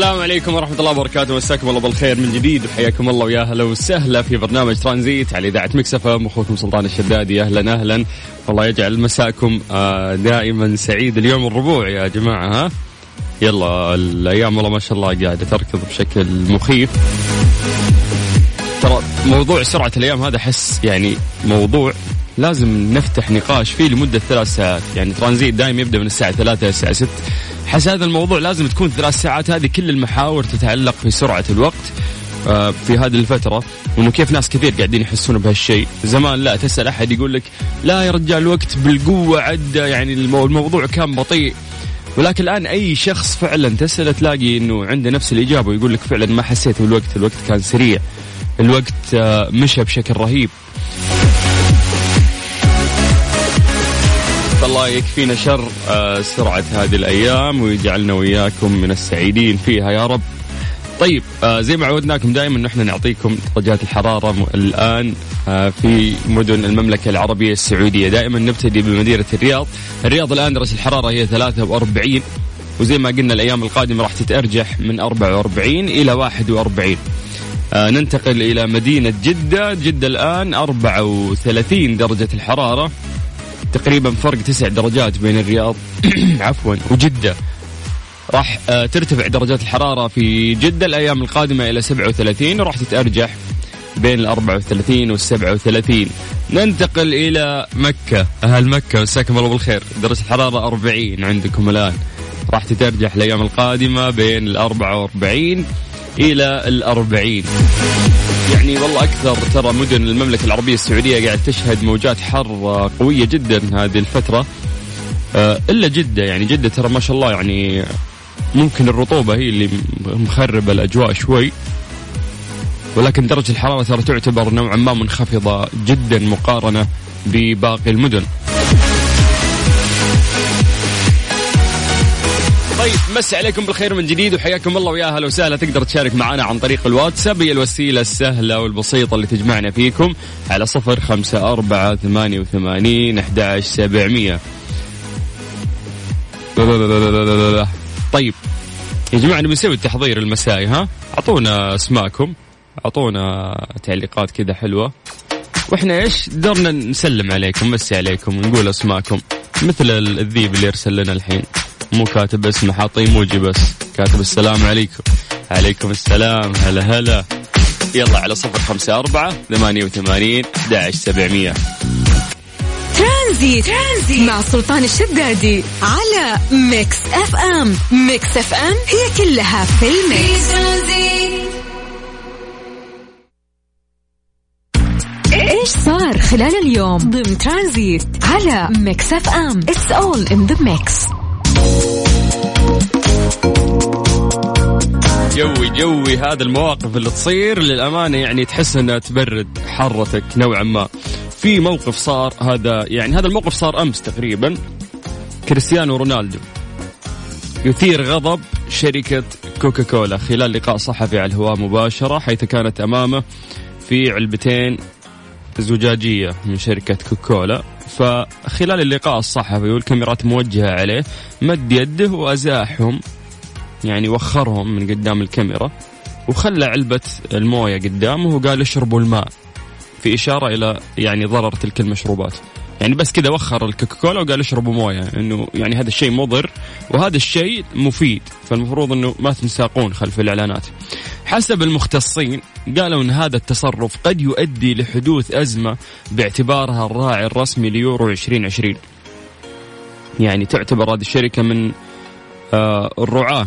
السلام عليكم ورحمة الله وبركاته. مساكم الله بالخير من جديد وحياكم الله ويا هلا وسهلا في برنامج ترانزيت على إذاعة مكسفة أخوكم سلطان الشدادي أهلا أهلا. والله يجعل مساكم آه، دائما سعيد اليوم الربوع يا جماعة ها؟ يلا الأيام والله ما شاء الله قاعدة تركض بشكل مخيف. ترى موضوع سرعة الأيام هذا أحس يعني موضوع لازم نفتح نقاش فيه لمدة ثلاث ساعات. يعني ترانزيت دائما يبدأ من الساعة ثلاثة إلى الساعة ست حس هذا الموضوع لازم تكون ثلاث ساعات هذه كل المحاور تتعلق في سرعة الوقت آه، في هذه الفترة وانه كيف ناس كثير قاعدين يحسون بهالشيء، زمان لا تسأل أحد يقول لك لا يا رجال الوقت بالقوة عدى يعني الموضوع كان بطيء ولكن الآن أي شخص فعلا تسأله تلاقي إنه عنده نفس الإجابة ويقول لك فعلا ما حسيت بالوقت، الوقت كان سريع. الوقت آه، مشى بشكل رهيب. الله يكفينا شر آه، سرعة هذه الأيام ويجعلنا وإياكم من السعيدين فيها يا رب. طيب آه زي ما عودناكم دائما نحن نعطيكم درجات الحرارة الآن آه في مدن المملكة العربية السعودية. دائما نبتدي بمدينة الرياض. الرياض الآن درجة الحرارة هي 43 وزي ما قلنا الأيام القادمة راح تتأرجح من 44 إلى 41 آه ننتقل إلى مدينة جدة. جدة الآن 34 درجة الحرارة. تقريبا فرق تسع درجات بين الرياض عفوا وجدة. راح آه، ترتفع درجات الحرارة في جدة الأيام القادمة إلى 37 وراح تتأرجح بين ال 34 وال 37 ننتقل إلى مكة. أهل مكة مساكم الله بالخير. درجة الحرارة 40 عندكم الآن. راح تتأرجح الأيام القادمة بين ال 44 إلى ال 40 يعني والله أكثر ترى مدن المملكة العربية السعودية قاعد تشهد موجات حر قوية جدا هذه الفترة. آه، إلا جدة يعني جدة ترى ما شاء الله يعني ممكن الرطوبة هي اللي مخربة الأجواء شوي. ولكن درجة الحرارة ترى تعتبر نوعا ما منخفضة جدا مقارنة بباقي المدن. طيب مسي عليكم بالخير من جديد وحياكم الله ويا أهلا وسهلا. تقدر تشارك معنا عن طريق الواتساب هي الوسيلة السهلة والبسيطة اللي تجمعنا فيكم على صفر خمسة أربعة ثمانية وثمانين أحد سبعمية. طيب يا جماعة نبي نسوي التحضير المسائي ها؟ أعطونا أسماءكم أعطونا تعليقات كذا حلوة. وإحنا إيش؟ درنا نسلم عليكم نمسي عليكم ونقول أسماءكم مثل الذيب اللي يرسل لنا الحين. مو كاتب اسمه حاط ايموجي بس. كاتب السلام عليكم. عليكم السلام. هلا هلا. يلا على صفر خمسة أربعة ثمانية وثمانين أحد سبعمية. Transit. Transit. مع سلطان الشدادي على Mix FM. Mix FM هي كلها في ال mix. إيش صار خلال اليوم؟ ضمن ترانزيت على Mix FM. It's all in the mix جوي جوي هذا المواقف اللي تصير. للأمانة يعني تحس أنها تبرد حرتك نوعا ما. في موقف صار هذا يعني هذا الموقف صار أمس تقريبا. كريستيانو رونالدو يثير غضب شركة كوكا كولا خلال لقاء صحفي على الهواء مباشرة حيث كانت أمامه في علبتين زجاجية من شركة كوكولا فخلال اللقاء الصحفي والكاميرات موجهة عليه مد يده وأزاحهم يعني وخرهم من قدام الكاميرا وخلى علبة الموية قدامه وقال اشربوا الماء في إشارة إلى يعني ضرر تلك المشروبات يعني بس كذا وخر الكوكاكولا وقال اشربوا موية إنه يعني هذا الشيء مضر وهذا الشيء مفيد فالمفروض إنه ما تنساقون خلف الإعلانات. حسب المختصين قالوا إن هذا التصرف قد يؤدي لحدوث أزمة باعتبارها الراعي الرسمي ليورو 2020. يعني تعتبر هذه الشركة من آه الرعاة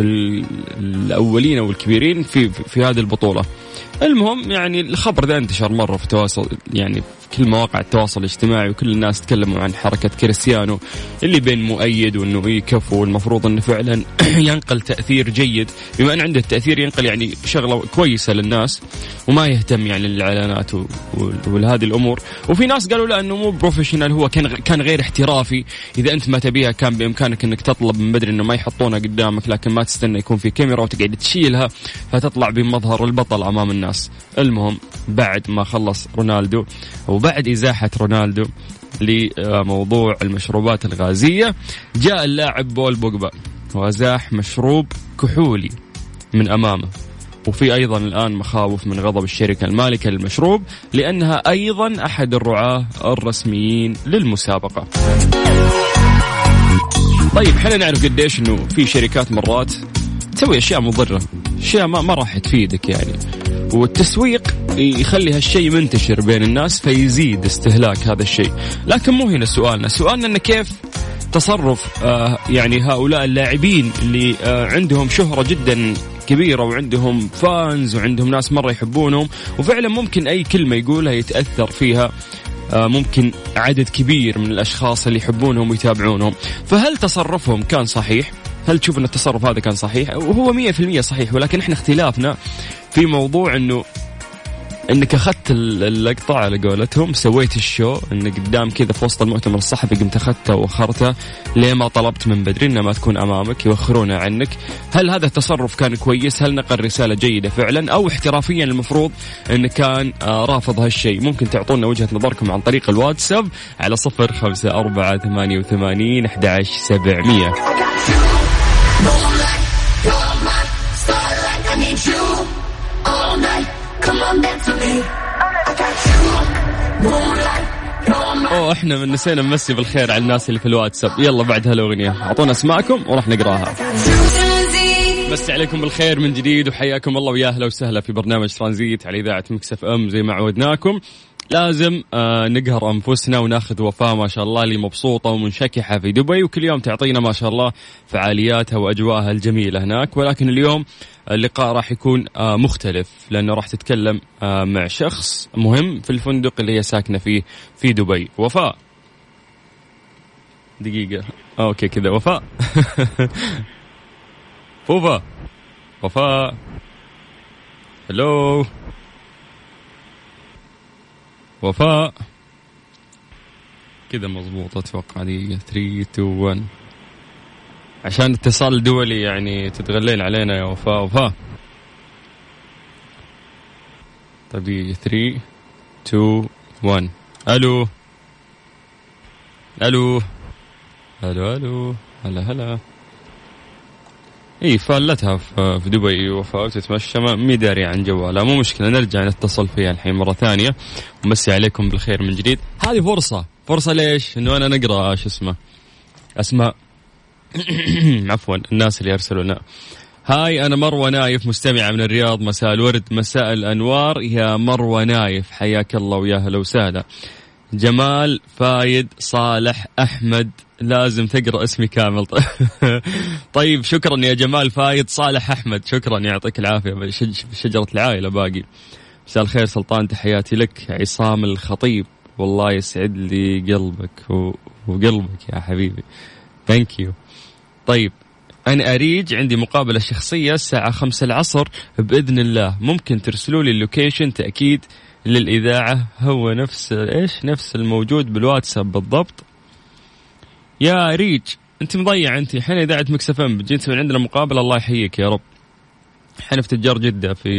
الأولين أو الكبيرين في في هذه البطولة. المهم يعني الخبر ذا انتشر مرة في التواصل يعني كل مواقع التواصل الاجتماعي وكل الناس تكلموا عن حركة كريستيانو اللي بين مؤيد وإنه يكفو والمفروض إنه فعلا ينقل تأثير جيد بما إن عنده التأثير ينقل يعني شغلة كويسة للناس وما يهتم يعني للإعلانات ولهذه الأمور. وفي ناس قالوا لا إنه مو professional هو كان كان غير احترافي. إذا أنت ما تبيها كان بإمكانك إنك تطلب من بدري إنه ما يحطونها قدامك لكن ما تستنى يكون في كاميرا وتقعد تشيلها فتطلع بمظهر البطل أمام الناس. المهم بعد ما خلص رونالدو وبعد إزاحة رونالدو لموضوع المشروبات الغازية جاء اللاعب بول بوجبا وازاح مشروب كحولي من أمامه. وفي أيضا الآن مخاوف من غضب الشركة المالكة للمشروب لأنها أيضا أحد الرعاة الرسميين للمسابقة. طيب إحنا نعرف قديش إنه في شركات مرات تسوي أشياء مضرة أشياء ما, ما راح تفيدك يعني. والتسويق يخلي هالشيء منتشر بين الناس فيزيد استهلاك هذا الشيء لكن مو هنا سؤالنا سؤالنا إنه كيف تصرف آه يعني هؤلاء اللاعبين اللي آه عندهم شهرة جدا كبيرة وعندهم fans وعندهم ناس مرة يحبونهم وفعلا ممكن أي كلمة يقولها يتأثر فيها آه، ممكن عدد كبير من الأشخاص اللي يحبونهم ويتابعونهم فهل تصرفهم كان صحيح؟ هل تشوف أن التصرف هذا كان صحيح؟ وهو 100% صحيح ولكن إحنا اختلافنا في موضوع أنه انك اخذت اللقطة على قولتهم سويت ال show انك قدام كذا في وسط المؤتمر الصحفي قمت اخذته واخرته ليه ما طلبت من بدري إنها ما تكون أمامك يوخرونها عنك؟ هل هذا التصرف كان كويس؟ هل نقل رسالة جيدة فعلا؟ أو احترافيا المفروض انه كان آه، رافض هالشيء؟ ممكن تعطونا وجهة نظركم عن طريق الواتساب على صفر خمسة أربعة ثمانية وثمانين أحد سبعمية. إحنا من نسينا نمسي بالخير على الناس اللي في الواتساب. يلا بعد هالاغنية. أعطونا أسماءكم وراح نقراها. مسي عليكم بالخير من جديد وحياكم الله ويا أهلا وسهلا في برنامج ترانزيت على إذاعة مكسف أم زي ما عودناكم. لازم آه نقهر أنفسنا وناخذ وفاء ما شاء الله اللي مبسوطه ومنشكحة في دبي وكل يوم تعطينا ما شاء الله فعالياتها وأجواءها الجميلة هناك. ولكن اليوم اللقاء راح يكون آه مختلف لأنه راح تتكلم آه مع شخص مهم في الفندق اللي هي ساكنة فيه في دبي. وفاء. دقيقة. okay كذا. وفاء. فوفا. وفاء. hello وفاء. كذا مضبوط أتوقع دقيقة. 3 2 1 عشان اتصال دولي يعني تتغلين علينا يا وفاء. وفاء. طيب 3 2 1 ألو. ألو. ألو ألو. هلا هلا. اي فالتها في دبي وفاء وتتمشى مي داري عن جوالها. مو مشكلة نرجع نتصل فيها الحين مرة ثانية. ومسي عليكم بالخير من جديد. هذه فرصة. فرصة ليش؟ إنه أنا نقرأ شو اسمه. أسماء. عفوا الناس اللي يرسلوا لنا hi أنا مروة نايف مستمعة من الرياض. مساء الورد مساء الأنوار. يا مروة نايف حياك الله ويا هلا وسهلا. جمال فايد صالح أحمد لازم تقرأ اسمي كامل. طيب شكرا يا جمال فايد. صالح أحمد شكرا. يعطيك العافية. شجرة العائلة باقي. مساء الخير سلطان تحياتي لك. عصام الخطيب. والله يسعد لي قلبك وقلبك يا حبيبي. thank you طيب أنا أريج عندي مقابلة شخصية الساعة خمسة العصر بإذن الله. ممكن ترسلوا لي ال location؟ تأكيد للإذاعة. هو نفس إيش؟ نفس الموجود بالواتساب بالضبط. يا أريج انت مضيع انت. الحين إذاعة Mix FM بتجي تسوي عندنا مقابلة الله يحييك يا رب. إحنا في تجار جدة في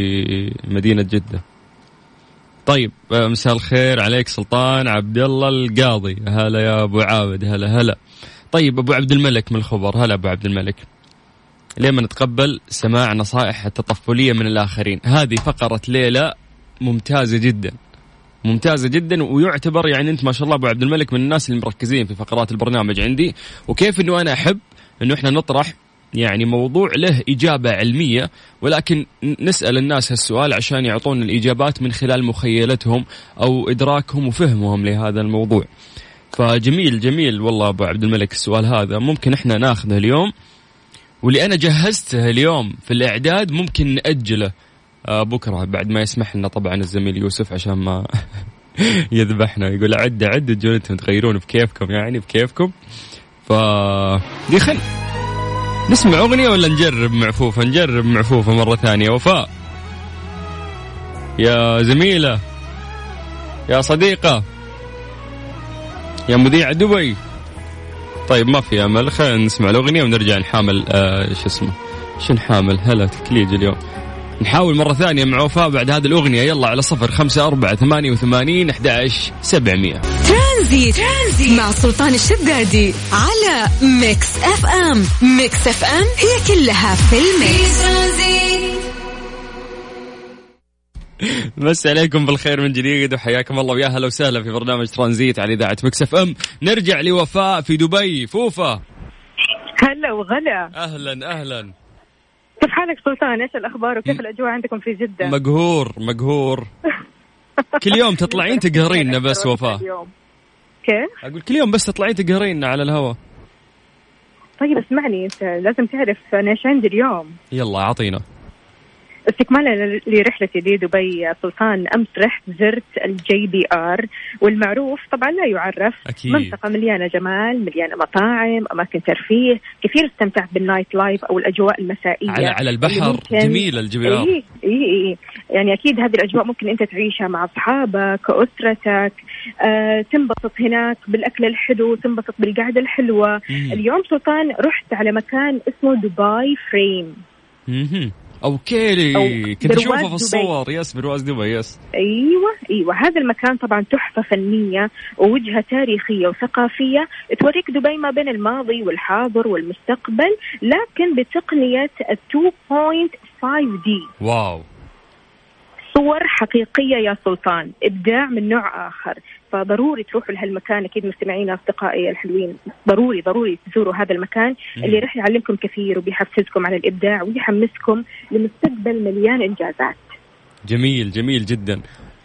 مدينة جدة. طيب آه، مساء الخير عليك سلطان عبد الله القاضي. هلا يا أبو عابد هلا هلا. طيب أبو عبد الملك من الخبر؟ هلا أبو عبد الملك. لما نتقبل سماع نصائح التطفلية من الآخرين؟ هذه فقرة ليله ممتازة جدا. ممتازة جدا ويعتبر يعني أنت ما شاء الله أبو عبد الملك من الناس اللي مركزين في فقرات البرنامج عندي. وكيف إنه أنا أحب إنه إحنا نطرح يعني موضوع له إجابة علمية ولكن نسأل الناس هالسؤال عشان يعطونا الإجابات من خلال مخيلتهم أو إدراكهم وفهمهم لهذا الموضوع. فجميل جميل والله أبو عبد الملك السؤال هذا. ممكن إحنا ناخذه اليوم؟ واللي أنا جهزته اليوم في الإعداد ممكن نأجله. بكرة بعد ما يسمح لنا طبعا الزميل يوسف عشان ما يذبحنا يقول عد عد تجون أنتم تغيرون بكيفكم يعني بكيفكم ف دي خل نسمع أغنية ولا نجرب معفوفة؟ نجرب معفوفة مرة ثانية. وفاء يا زميلة يا صديقة يا مذيع دبي. طيب ما في أمل خلينا نسمع الأغنية ونرجع نحامل آه شو اسمه شو نحامل؟ هلا تكليج اليوم. نحاول مرة ثانية مع وفاء بعد هذه الأغنية. يلا على صفر خمسة أربعة ثمانية وثمانين أحد سبعمية. Transit. Transit. مع سلطان الشدادي على Mix FM. Mix FM هي كلها في ال mix. مسا عليكم بالخير من جديد وحياكم الله ويا أهلا وسهلا في برنامج ترانزيت على إذاعة Mix FM. نرجع لوفاء في دبي. فوفا. هلا وغلا. أهلا أهلا. كيف حالك سلطان؟ إيش الأخبار وكيف الأجواء عندكم في جدة؟ مقهور مقهور. كل يوم تطلعين تقهرينا بس وفاء. كيف؟ أقول كل يوم بس تطلعين تقهرينا على الهواء طيب اسمعني أنت لازم تعرف أنا إيش عندي اليوم. يلا أعطينا. استكمالا لرحلتي لدبي سلطان أمس رحت زرت ال JBR. والمعروف طبعا لا يعرف. أكيد. منطقة مليانة جمال مليانة مطاعم أماكن ترفيه كثير استمتعت بال nightlife أو الأجواء المسائية على على البحر. جميل ال JBR. اي اي اي يعني أكيد هذه الأجواء ممكن أنت تعيشها مع أصحابك أسرتك. آه تنبسط هناك بالأكل الحلو تنبسط بالقعدة الحلوة. مم. اليوم سلطان رحت على مكان اسمه Dubai Frame. مهم. okay أو كنت اشوفه في. الصور. yes برواز دبي yes. أيوه أيوه. هذا المكان طبعا تحفة فنية ووجهة تاريخية وثقافية. توريك دبي ما بين الماضي والحاضر والمستقبل لكن بتقنية ال 2.5 D wow. صور حقيقية يا سلطان إبداع من نوع آخر. فضروري تروحوا لهالمكان أكيد مستمعينا أصدقائي الحلوين ضروري ضروري تزوروا هذا المكان مم. اللي راح يعلمكم كثير وبيحفزكم على الإبداع ويحمسكم لمستقبل مليان إنجازات. جميل جميل جدا.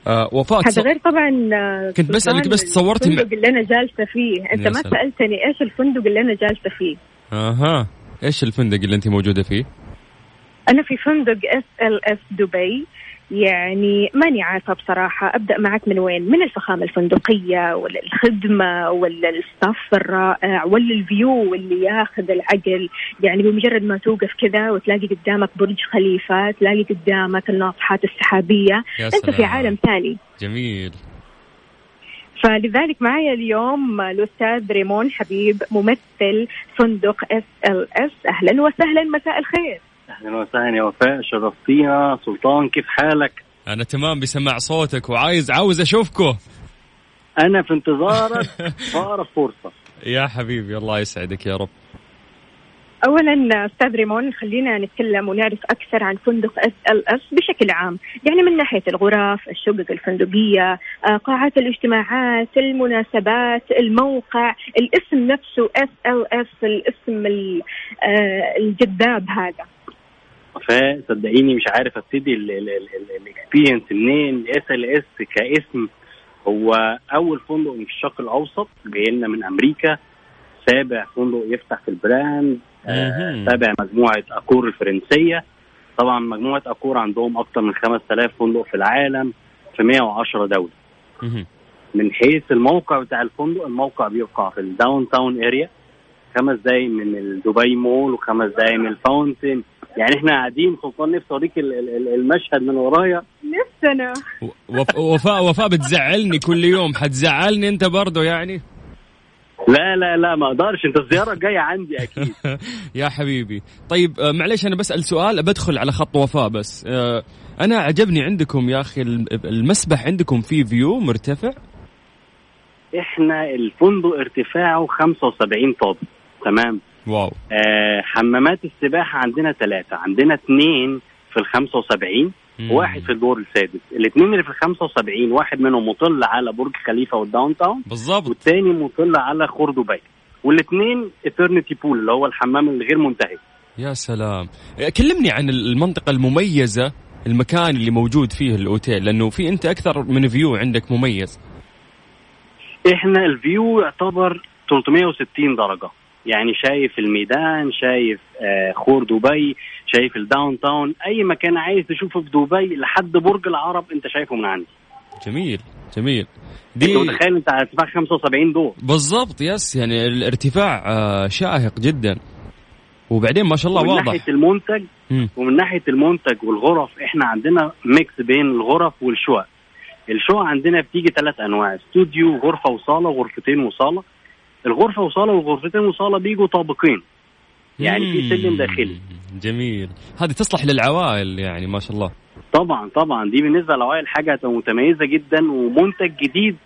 آه وفاء هذا غير طبعا آه، كنت بسألك بس مع- الفندق اللي أنا جالسة فيه. أنت ما. سألتني إيش الفندق اللي أنا جالسة فيه. أها. إيش الفندق اللي أنت موجودة فيه؟ أنا في فندق SLS دبي يعني ماني عارفة بصراحة. أبدأ معك من وين؟ من الفخامة الفندقية ولا الخدمة ولا ال staff الرائع ولا ال view اللي ياخذ العقل؟ يعني بمجرد ما توقف كذا وتلاقي قدامك برج خليفة تلاقي قدامك الناطحات السحابية. أنت في. عالم ثاني. جميل. فلذلك معي اليوم الأستاذ ريمون حبيب ممثل فندق SLS. أهلا وسهلا. مساء الخير. أهلا وسهلا يا وفاء. شرفتينا. سلطان كيف حالك؟ أنا تمام بسمع صوتك وعايز عاوز أشوفكم. أنا في انتظارك. اقرب فرصة. يا حبيبي الله يسعدك يا رب. اولا أستاذ ريمون خلينا نتكلم ونعرف أكثر عن فندق SLS بشكل عام. يعني من ناحية الغرف الشقق الفندقية آه، قاعات الاجتماعات المناسبات الموقع الاسم نفسه اس ال اس الاسم آه، الجذاب هذا. وفاء صدقيني مش عارف ابتدي ال experience منين. SLS كاسم هو أول فندق في الشرق الأوسط جاي لنا من أمريكا. سابع فندق يفتح في ال brand آه،. تابع مجموعة أكور الفرنسية. طبعا مجموعة أكور عندهم أكثر من 5000 فندق في العالم في 110 دولة. من حيث الموقع بتاع الفندق الموقع بيقع في ال Downtown area خمس دقايق من الدبي مول وخمس دقايق من ال fountain يعني إحنا قاعدين سلطان نفسي أوريك ال- ال- ال- المشهد من ورايا. نفسنا وف- وفاء وفاء بتزعلني كل يوم. حتزعلني أنت برضو يعني؟ لا لا لا ما أقدرش. أنت الزيارة الجاية عندي أكيد. يا حبيبي. طيب آه، معليش أنا بسأل سؤال بدخل على خط وفاء بس. آه، أنا عجبني عندكم يا أخي الم- المسبح عندكم فيه فيو مرتفع؟ إحنا الفندق ارتفاعه 75 طابق. تمام. واو. آه حمامات السباحة عندنا ثلاثة عندنا اثنين في ال 75 مم. واحد في الدور السادس. الاثنين اللي في ال 75 واحد منهم مطل على برج خليفة وال Downtown بالضبط والتاني مطل على خور دبي. والاثنين infinity pool اللي هو الحمام الغير منتهي. يا سلام. آه، كلمني عن المنطقة المميزة المكان اللي موجود فيه الأوتيل لأنه في أنت أكثر من view عندك مميز. إحنا ال view يعتبر 360 درجة. يعني شايف الميدان شايف آه خور دبي شايف ال Downtown أي مكان عايز تشوفه في دبي لحد برج العرب أنت شايفه من عندي. جميل جميل. أنت متخيل أنت على ارتفاع 75 دور بالضبط yes يعني الارتفاع آه، شاهق جدا. وبعدين ما شاء الله ومن واضح. ناحية المنتج مم. ومن ناحية المنتج والغرف إحنا عندنا mix بين الغرف والشقق. الشقق عندنا بتيجي ثلاث أنواع استوديو غرفة وصالة غرفتين وصالة. الغرفة وصالة والغرفتين وصالة بيجوا طابقين. يعني في سلم داخلي. جميل. هذه تصلح للعوائل يعني ما شاء الله. طبعا طبعا. دي بالنسبة للعوائل حاجة هتبقى متميزة جدا ومنتج جديد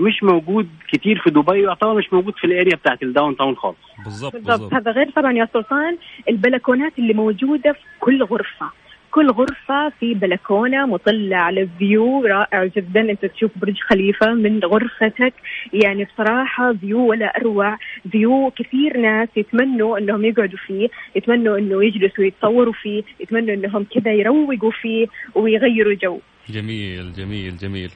مش موجود كتير في دبي ويعتبر مش موجود في ال area بتاعت ال Downtown خالص بالضبط. بالضبط. هذا غير طبعا يا سلطان البلكونات اللي موجودة في كل غرفة. كل غرفة في بلكونة مطلة على view رائع جدا. أنت تشوف برج خليفة من غرفتك. يعني بصراحة view ولا أروع. view كثير ناس يتمنوا إنهم يقعدوا فيه يتمنوا إنه يجلسوا يتصوروا فيه يتمنوا إنهم كذا يروقوا فيه ويغيروا جو. جميل جميل جميل.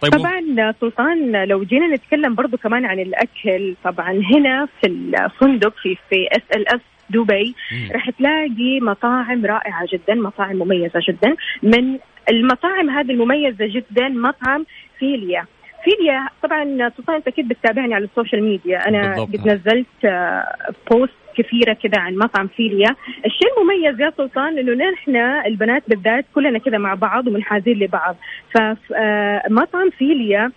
طيب طبعا سلطان لو جينا نتكلم برضو كمان عن الأكل طبعا هنا في الفندق في في SLS دبي راح تلاقي مطاعم رائعة جدا مطاعم مميزة جدا. من المطاعم هذه المميزة جدا مطعم فيليا. فيليا طبعا سلطان أنت أكيد بتتابعني على ال social media. أنا قد نزلت post آه، كثيرة كذا عن مطعم فيليا. الشيء المميز يا سلطان إنه نحن البنات بالذات كلنا كذا مع بعض ومنحازين لبعض. فمطعم آه، فيليا آه،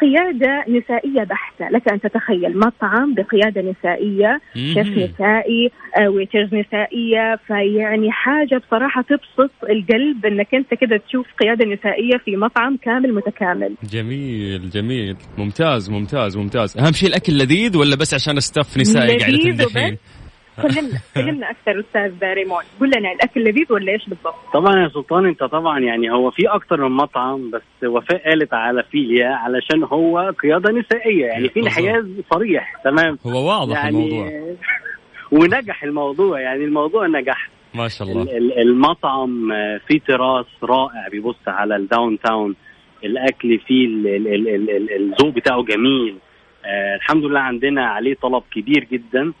قيادة نسائية بحتة. لك أن تتخيل مطعم بقيادة نسائية شيف نسائي آه، waiters نسائية. فيعني حاجة بصراحة تبسط القلب أنك أنت كده تشوف قيادة نسائية في مطعم كامل متكامل. جميل جميل. ممتاز ممتاز ممتاز. أهم شيء الأكل لذيذ ولا بس عشان staff نسائي قاعدة تمدحين كلمنا كلمنا أكثر أستاذ ريمون. قول لنا الأكل لذيذ ولا إيش بالضبط؟ طبعا يا سلطان أنت طبعا يعني هو في أكثر من مطعم بس وفاء قالت على فيليا علشان هو قيادة نسائية. يعني في انحياز صريح تمام؟ هو واضح يعني الموضوع. ونجح الموضوع يعني الموضوع نجح. ما شاء الله. المطعم فيه تراس رائع بيبص على ال Downtown الأكل فيه الذوق بتاعه جميل. آه الحمد لله عندنا عليه طلب كبير جدا.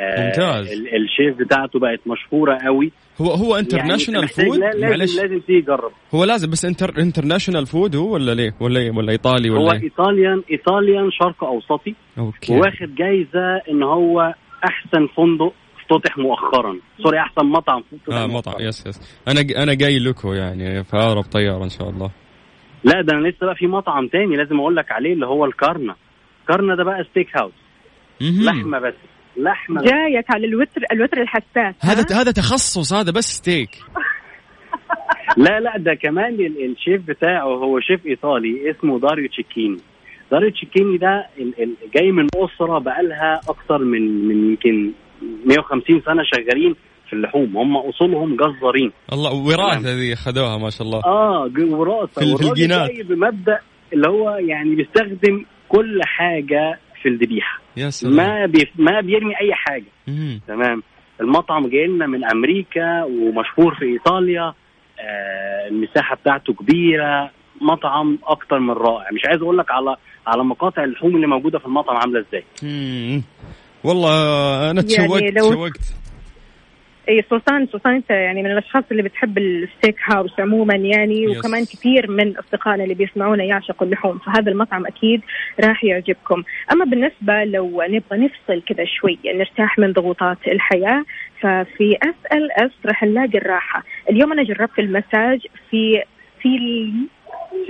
ممتاز. الشيف بتاعته بقت مشهورة قوي. هو هو international يعني food لازم معلش. لازم تيجي تجرب هو لازم بس inter international food هو ولا ليه؟ ولا إيه؟ ولا إيطالي ولا هو إيه؟ Italian إيطاليان شرق أوسطي. okay. واخد جايزة إن هو أحسن فندق افتتح مؤخرا. sorry أحسن مطعم آه مطعم. yes yes أنا أنا جاي لكم يعني في اقرب طيارة إن شاء الله. لا ده أنا لسه بقى في مطعم تاني لازم أقول لك عليه اللي هو الكارنا. كارنا ده بقى steakhouse لحمة بس. لحمة. جايك على الوتر الوتر الحساس. هذا هذا تخصص هذا بس ستيك لا لا ده كمان الشيف بتاعه هو شيف إيطالي اسمه داريو تشيكيني. داريو تشيكيني ده جاي من أسرة بقالها أكثر من من يمكن 150 سنة شغالين في اللحوم. هم أصولهم جزارين. الله وراثه ذي خذوها ما شاء الله. آه وراثه في, في الجينات. بمبدأ اللي هو يعني بيستخدم كل حاجة في الذبيحة. يا سلام. ما بي ما بيرمي أي حاجة. مم. تمام. المطعم جاي لنا من أمريكا ومشهور في إيطاليا. آه المساحة بتاعته كبيرة. مطعم أكتر من رائع. مش عايز أقول لك على على مقاطع اللحوم اللي موجودة في المطعم عاملة إزاي. والله أنا تشوقت يعني لو... تشوقت. اي سلطان سلطان أنت يعني من الأشخاص اللي بتحب الستيك هاوس عموما يعني يس. وكمان كثير من أصدقائنا اللي بيسمعونا يعشقوا اللحوم فهذا المطعم أكيد راح يعجبكم. أما بالنسبة لو نبغى نفصل كذا شوي نرتاح من ضغوطات الحياة ففي SLS راح نلاقي الراحة. اليوم أنا جربت المساج في Ciel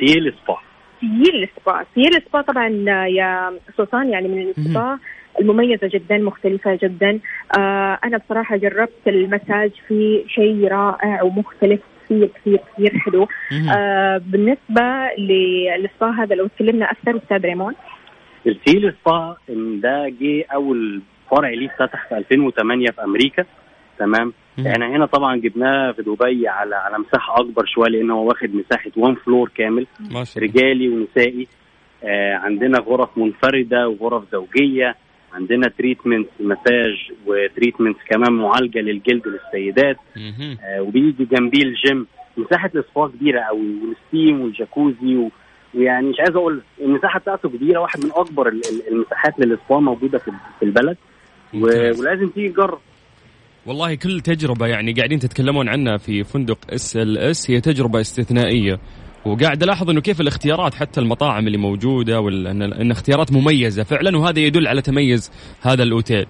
Ciel Spa Ciel Spa Ciel Spa طبعا يا سلطان يعني من السبا. المميزة جدا مختلفة جدا. آه أنا بصراحة جربت المساج في شيء رائع ومختلف كثير كثير كثير حلو. آه بالنسبة للسبا هذا لو تكلمنا أكثر أستاذ ريمون. ال Ciel Spa ده جه أول فرع ليه فتح في 2008 في أمريكا. تمام؟ إحنا هنا طبعا جبناه في دبي على على مساحة أكبر شوية لأن هو واخد مساحة one floor كامل رجالي ونسائي. آه عندنا غرف منفردة وغرف زوجية. عندنا treatment massage و treatment كمان معالجة للجلد للسيدات. آه وبيجي جنبيه الجيم مساحة الاسفار كبيرة قوي وال steam والجاكوزي و... ويعني مش عايز أقول المساحة بتاعته كبيرة واحد من أكبر المساحات للاسفار موجودة في البلد. و... ولازم تيجي تجرب. والله كل تجربة يعني قاعدين تتكلمون عنها في فندق SLS هي تجربة استثنائية. وقاعد ألاحظ إنه كيف الاختيارات حتى المطاعم اللي موجودة ولا ان, اختيارات مميزة فعلا وهذا يدل على تميز هذا الأوتيل.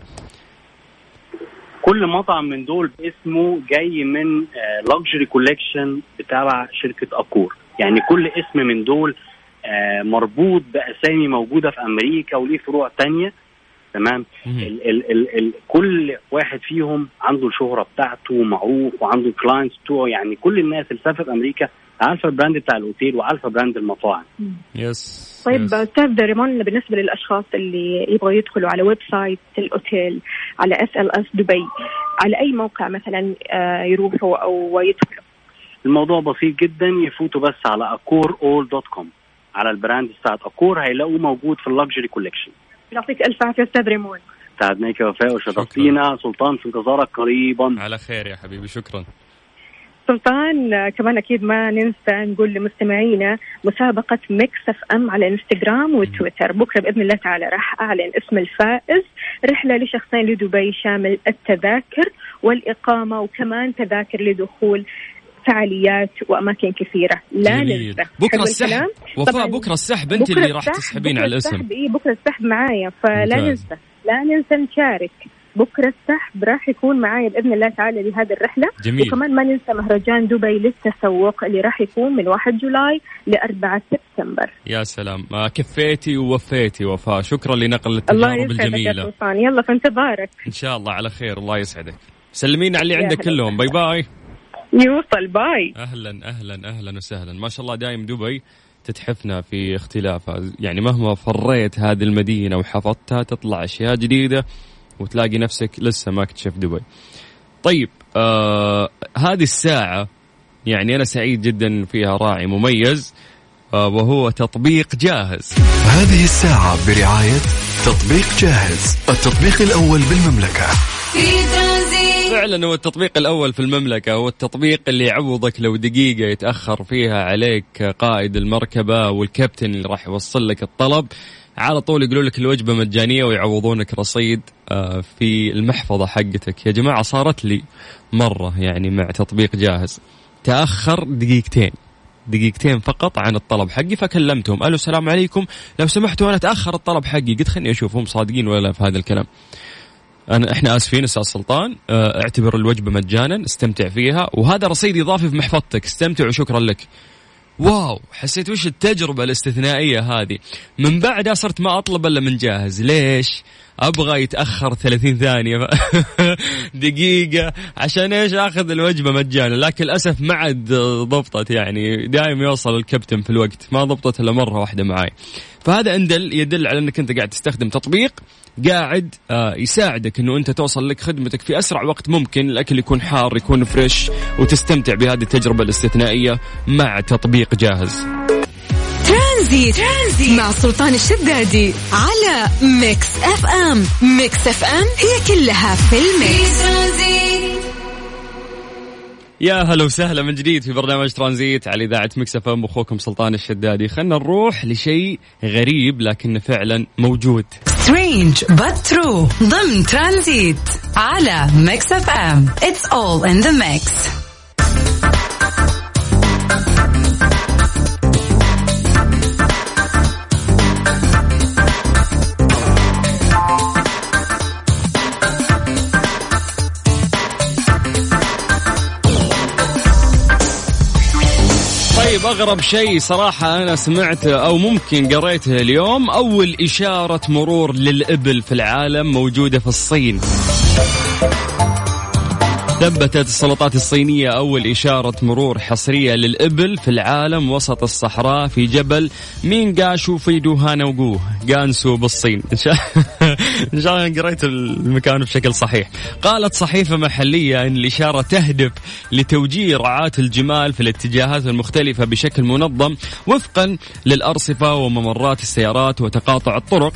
كل مطعم من دول اسمه جاي من luxury آه، collection بتاع شركة Accor. يعني كل اسم من دول آه، مربوط بأسامي موجودة في أمريكا وليه فروع تانية. تمام؟ ال ال ال ال كل واحد فيهم عنده الشهرة بتاعته ومعروف وعنده ال clients بتوعه. يعني كل الناس اللي سافرت أمريكا عارفه ال brand بتاع الأوتيل وعارفه brand المطاعم. yes طيب. أستاذ ريمون بالنسبة للأشخاص اللي يبغوا يدخلوا على website الأوتيل على SLS دبي على أي موقع مثلا آه، يروحوا أو يدخلوا؟ الموضوع بسيط جدا يفوتوا بس على Accor ALL dot com. على ال brand بتاعت Accor هيلاقوه موجود في ال luxury collection يعطيك ألف عافية أستاذ ريمون ساعدناك يا وفاء وشرفتينا سلطان في انتظارك قريبا. على خير يا حبيبي شكرا. سلطان كمان أكيد ما ننسى نقول لمستمعينا مسابقة Mix FM على إنستغرام وتويتر. بكرة بإذن الله تعالى راح أعلن اسم الفائز. رحلة لشخصين لدبي شامل التذاكر والإقامة وكمان تذاكر لدخول فعاليات وأماكن كثيرة. لا. ننسى. بكرة السحب؟ وفاء بكرة السحب. أنت اللي راح تسحبين على الاسم. إيه بكرة السحب معايا فلا ممتاز. ننسى. لا ننسى نشارك. بكرة السحب راح يكون معايا بإذن الله تعالى لهذه الرحلة. جميل. وكمان ما ننسى مهرجان دبي للتسوق اللي راح يكون من 1 جولاي ل 4 سبتمبر. يا سلام. ما كفيتي ووفيتي وفاء. شكرا لنقل لنا التجارب الجميلة. سلطان يلا في انتظارك إن شاء الله على خير. الله يسعدك. سلمينا على اللي عندك كلهم. باي باي. يوصل. باي. أهلا أهلا أهلا وسهلا. ما شاء الله دايم دبي تتحفنا في اختلافها. يعني مهما فريت هذه المدينة وحفظتها تطلع أشياء جديدة. وتلاقي نفسك لسه ما اكتشفت دبي. طيب آه هذه الساعة يعني أنا سعيد جدا فيها راعي مميز آه وهو تطبيق جاهز. هذه الساعة برعاية تطبيق جاهز التطبيق الأول بالمملكة. فعلا هو التطبيق الأول في المملكة هو التطبيق اللي يعوضك لو دقيقة يتأخر فيها عليك قائد المركبة والكابتن اللي راح يوصل لك الطلب. على طول يقولوا لك الوجبة مجانية ويعوضونك رصيد آه، في المحفظة حقتك. يا جماعة صارت لي مرة يعني مع تطبيق جاهز. تأخر دقيقتين. دقيقتين فقط عن الطلب حقي فكلمتهم. ألو السلام عليكم. لو سمحتوا أنا تأخر الطلب حقي. قلت خليني أشوف هم صادقين ولا لا في هذا الكلام. أنا إحنا آسفين أستاذ سلطان. آه، أعتبر الوجبة مجانا استمتع فيها. وهذا رصيد إضافي في محفظتك. استمتع وشكرا لك. واو حسيت وش التجربة الاستثنائية هذه. من بعدها صرت ما أطلب إلا من جاهز. ليش؟ أبغى يتأخر 30 ثانية. دقيقة. عشان إيش؟ آخذ الوجبة مجانا. لكن للأسف ما عاد ضبطت يعني. دائما يوصل الكابتن في الوقت. ما ضبطت إلا مرة واحدة معي فهذا يدل يدل على انك انت قاعد تستخدم تطبيق قاعد آه، يساعدك انه انت توصل لك خدمتك في أسرع وقت ممكن. الأكل يكون حار يكون فريش وتستمتع بهذه التجربة الاستثنائية مع تطبيق جاهز. ترانزيت, ترانزيت مع سلطان الشدادي على Mix FM. Mix FM هي كلها في ال mix. يا هلا وسهلا من جديد في برنامج ترانزيت على إذاعة Mix FM. أخوكم سلطان الشدادي. خلنا نروح لشيء غريب لكنه فعلا موجود. Strange true. ضمن ترانزيت على Mix FM. It's all in the mix. طيب أغرب شيء صراحة أنا سمعته أو ممكن قريته اليوم أول إشارة مرور للإبل في العالم موجودة في الصين. ثبتت السلطات الصينية أول إشارة مرور حصرية للإبل في العالم وسط الصحراء في جبل مينغاشو في دوهانوغو جانسو بالصين. إن شاء الله قريت المكان بشكل صحيح. قالت صحيفة محلية أن الإشارة تهدف لتوجيه رعاة الجمال في الاتجاهات المختلفة بشكل منظم وفقا للأرصفة وممرات السيارات وتقاطع الطرق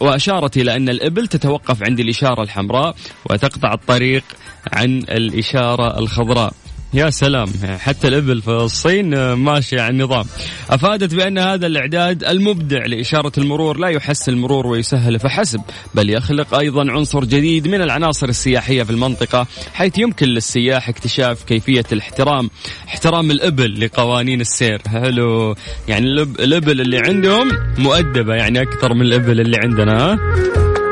وأشارت إلى أن الإبل تتوقف عند الإشارة الحمراء وتقطع الطريق عن الإشارة الخضراء. يا سلام. حتى الإبل في الصين آه، ماشية على النظام. أفادت بأن هذا الإعداد المبدع لإشارة المرور لا يحسن المرور ويسهل فحسب بل يخلق أيضا عنصر جديد من العناصر السياحية في المنطقة حيث يمكن للسياح اكتشاف كيفية الاحترام احترام الإبل لقوانين السير. حلو يعني الإب- الإبل اللي عندهم مؤدبة يعني أكثر من الإبل اللي عندنا ها؟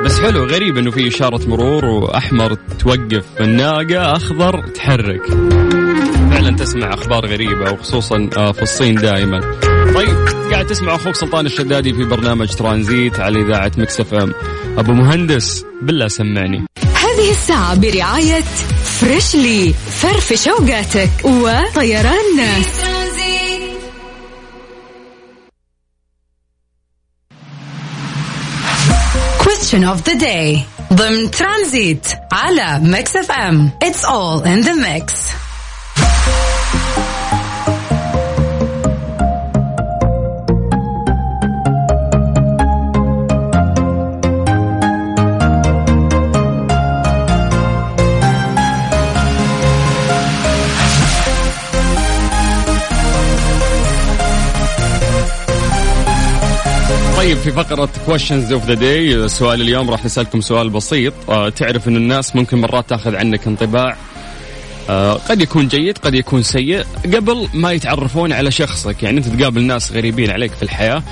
بس حلو غريب إنه في إشارة مرور وأحمر توقف. الناقة أخضر تحرك. فعلا تسمع أخبار غريبة وخصوصا آه، في الصين دائما. طيب قاعد تسمع أخوك سلطان الشدادي في برنامج ترانزيت على إذاعة Mix FM. أبو مهندس بالله سمعني. هذه الساعة برعاية فريشلي فرفش اوقاتك وطيران ناس Question of the day ضمن ترانزيت على ميكس اف ام It's all in the mix طيب في فقرة questions of the day سؤال اليوم راح نسألكم سؤال بسيط. آه تعرف أن الناس ممكن مرات تأخذ عنك انطباع آه قد يكون جيد قد يكون سيء قبل ما يتعرفون على شخصك. يعني أنت تقابل ناس غريبين عليك في الحياة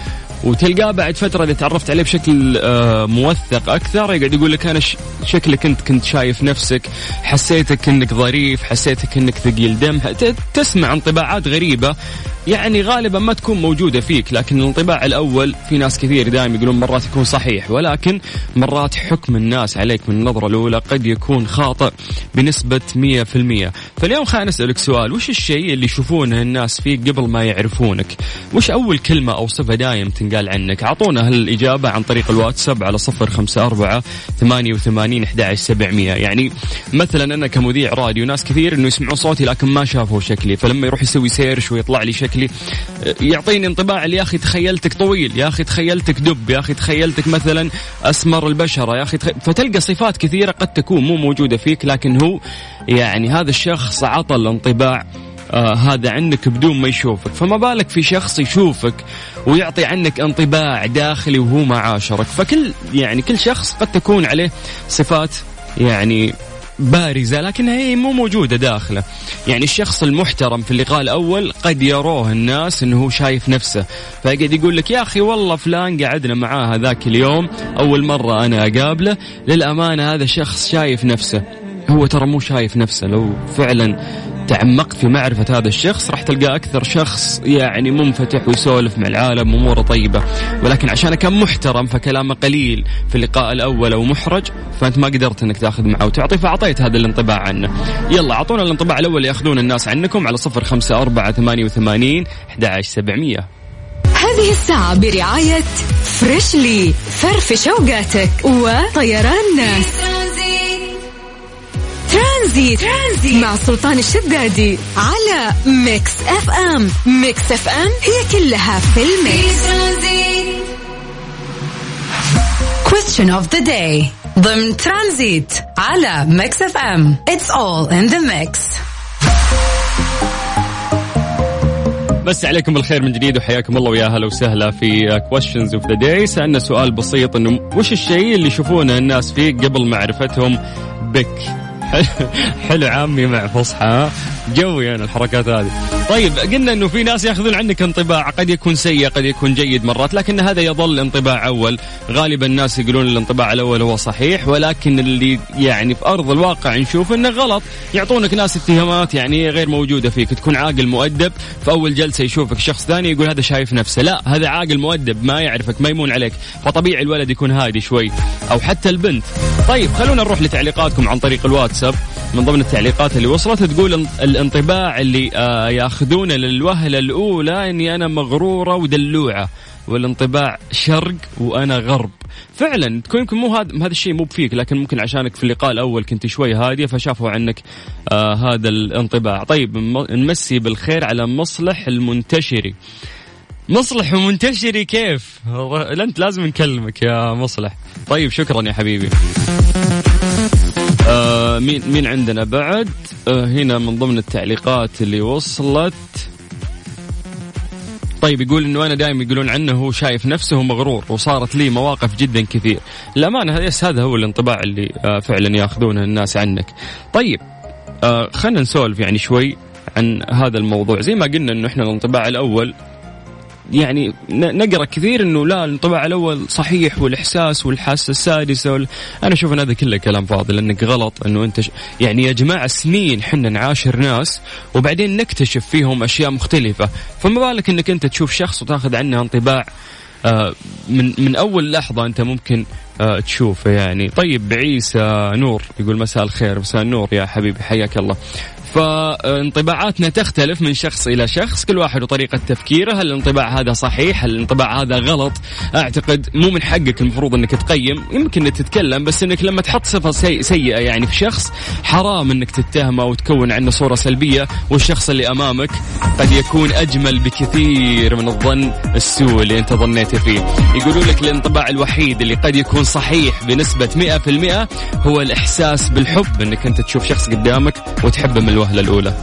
وتلقاه بعد فترة إذا تعرفت عليه بشكل آه موثق أكثر يقعد يقول لك أنا شكلك أنت كنت شايف نفسك حسيتك أنك ظريف حسيتك أنك ثقيل دم تسمع انطباعات غريبة يعني غالبا ما تكون موجودة فيك لكن الانطباع الأول في ناس كثير دائما يقولون مرات يكون صحيح ولكن مرات حكم الناس عليك من النظرة الأولى قد يكون خاطئ بنسبة 100% فاليوم خلينا نسألك سؤال وش الشيء اللي يشوفونه الناس فيك قبل ما يعرفونك؟ وش أول كلمة أو صفة دايم تنقال عنك؟ أعطونا هالإجابة عن طريق الواتساب على صفر خمسة أربعة ثمانية وثمانين أحد سبعمية. يعني مثلا أنا كمذيع راديو ناس كثير إنه يسمعون صوتي لكن ما شافوا شكلي فلما يروح يسوي سيرش ويطلع لي شكل شكلي يعطيني انطباع يا أخي تخيلتك طويل يا أخي تخيلتك دب يا أخي تخيلتك مثلا أسمر البشرة يا أخي تخ... فتلقى صفات كثيرة قد تكون مو موجودة فيك لكن هو يعني هذا الشخص عطى الانطباع آه هذا عنك بدون ما يشوفك. فما بالك في شخص يشوفك ويعطي عنك انطباع داخلي وهو ما عاشرك فكل يعني كل شخص قد تكون عليه صفات يعني بارزة لكنها هي مو موجودة داخله. يعني الشخص المحترم في اللقاء الأول قد يروه الناس أنه هو شايف نفسه فيقعد يقول لك يا أخي والله فلان قعدنا معاه هذاك اليوم أول مرة أنا أقابله للأمانة هذا شخص شايف نفسه. هو ترى مو شايف نفسه لو فعلا تعمقت في معرفة هذا الشخص راح تلقى أكثر شخص يعني منفتح ويسولف مع العالم أموره طيبة. ولكن عشان كان محترم فكلامه قليل في اللقاء الأول أو محرج فأنت ما قدرت أنك تأخذ معه وتعطي فأعطيت هذا الانطباع عنه. يلا أعطونا الانطباع الأول اللي يأخذون الناس عنكم على صفر خمسة أربعة ثمانية وثمانين سبعمية. هذه الساعة برعاية Freshly فرفش اوقاتك وطيران ناس. ترانزيت. ترانزيت مع سلطان الشدادي على Mix FM Mix FM هي كلها في ال mix. Question of the day. ضمن ترانزيت على Mix FM It's all in the mix. مسا عليكم بالخير من جديد وحياكم الله ويا هلا وسهلا في questions of the day سألنا سؤال بسيط إنه وش الشيء اللي يشوفونه الناس فيك قبل معرفتهم بك؟ حلو عامي مع فصحى. جوي أنا الحركات هذه. طيب قلنا إنه في ناس يأخذون عنك انطباع قد يكون سيء قد يكون جيد مرات لكن هذا يظل انطباع أول. غالبا الناس يقولون الانطباع الأول هو صحيح ولكن اللي يعني في أرض الواقع نشوف إنه غلط. يعطونك ناس اتهامات يعني غير موجودة فيك تكون عاقل مؤدب في أول جلسة يشوفك شخص ثاني يقول هذا شايف نفسه. لا هذا عاقل مؤدب ما يعرفك ما يمون عليك. فطبيعي الولد يكون هادي شوي أو حتى البنت. طيب خلونا نروح لتعليقاتكم عن طريق الواتساب. من ضمن التعليقات اللي وصلت تقول الانطباع اللي آه ياخذونه للوهلة الأولى إني أنا مغرورة ودلوعة والانطباع شرق وأنا غرب فعلا تكون يمكن مو هذا هذا الشيء مو بفيك لكن ممكن عشانك في اللقاء الأول كنت شوي هادية فشافوا عنك آه هذا الانطباع طيب نمسي بالخير على مصلح المنتشري مصلح ومنتشري كيف؟ أنت لازم نكلمك يا مصلح. طيب شكرا يا حبيبي. آه مين مين عندنا بعد؟ آه هنا من ضمن التعليقات اللي وصلت. طيب يقول إنه أنا دائما يقولون عنه هو شايف نفسه مغرور وصارت لي مواقف جدا كثير. الامانه يس هذا هو الانطباع اللي آه فعلا ياخذونه الناس عنك. طيب آه خلينا نسولف يعني شوي عن هذا الموضوع. زي ما قلنا إنه إحنا الانطباع الأول يعني نقرأ كثير إنه لا الانطباع الأول صحيح والإحساس والحاسة السادسة وال... أنا أشوف إن هذا كله كلام فاضي لأنك غلط إنه أنت ش... يعني يا جماعة سنين حنا نعاشر ناس وبعدين نكتشف فيهم أشياء مختلفة. فما بالك إنك أنت تشوف شخص وتاخذ عنه انطباع آه، من من أول لحظة أنت ممكن آه، تشوفه يعني. طيب عيسى نور يقول مساء الخير مساء النور يا حبيبي حياك الله. فانطباعاتنا تختلف من شخص إلى شخص كل واحد وطريقة تفكيره هل الانطباع هذا صحيح هل الانطباع هذا غلط؟ أعتقد مو من حقك المفروض إنك تقيم يمكن تتكلم بس إنك لما تحط صفة سي سيئة يعني في شخص حرام إنك تتهمه وتكون عنه صورة سلبية والشخص اللي أمامك قد يكون أجمل بكثير من الظن السوء اللي أنت ظنيت فيه. يقولوا لك الانطباع الوحيد اللي قد يكون صحيح بنسبة 100% هو الإحساس بالحب إنك أنت تشوف شخص قدامك وتحبه من الوهله الأولى.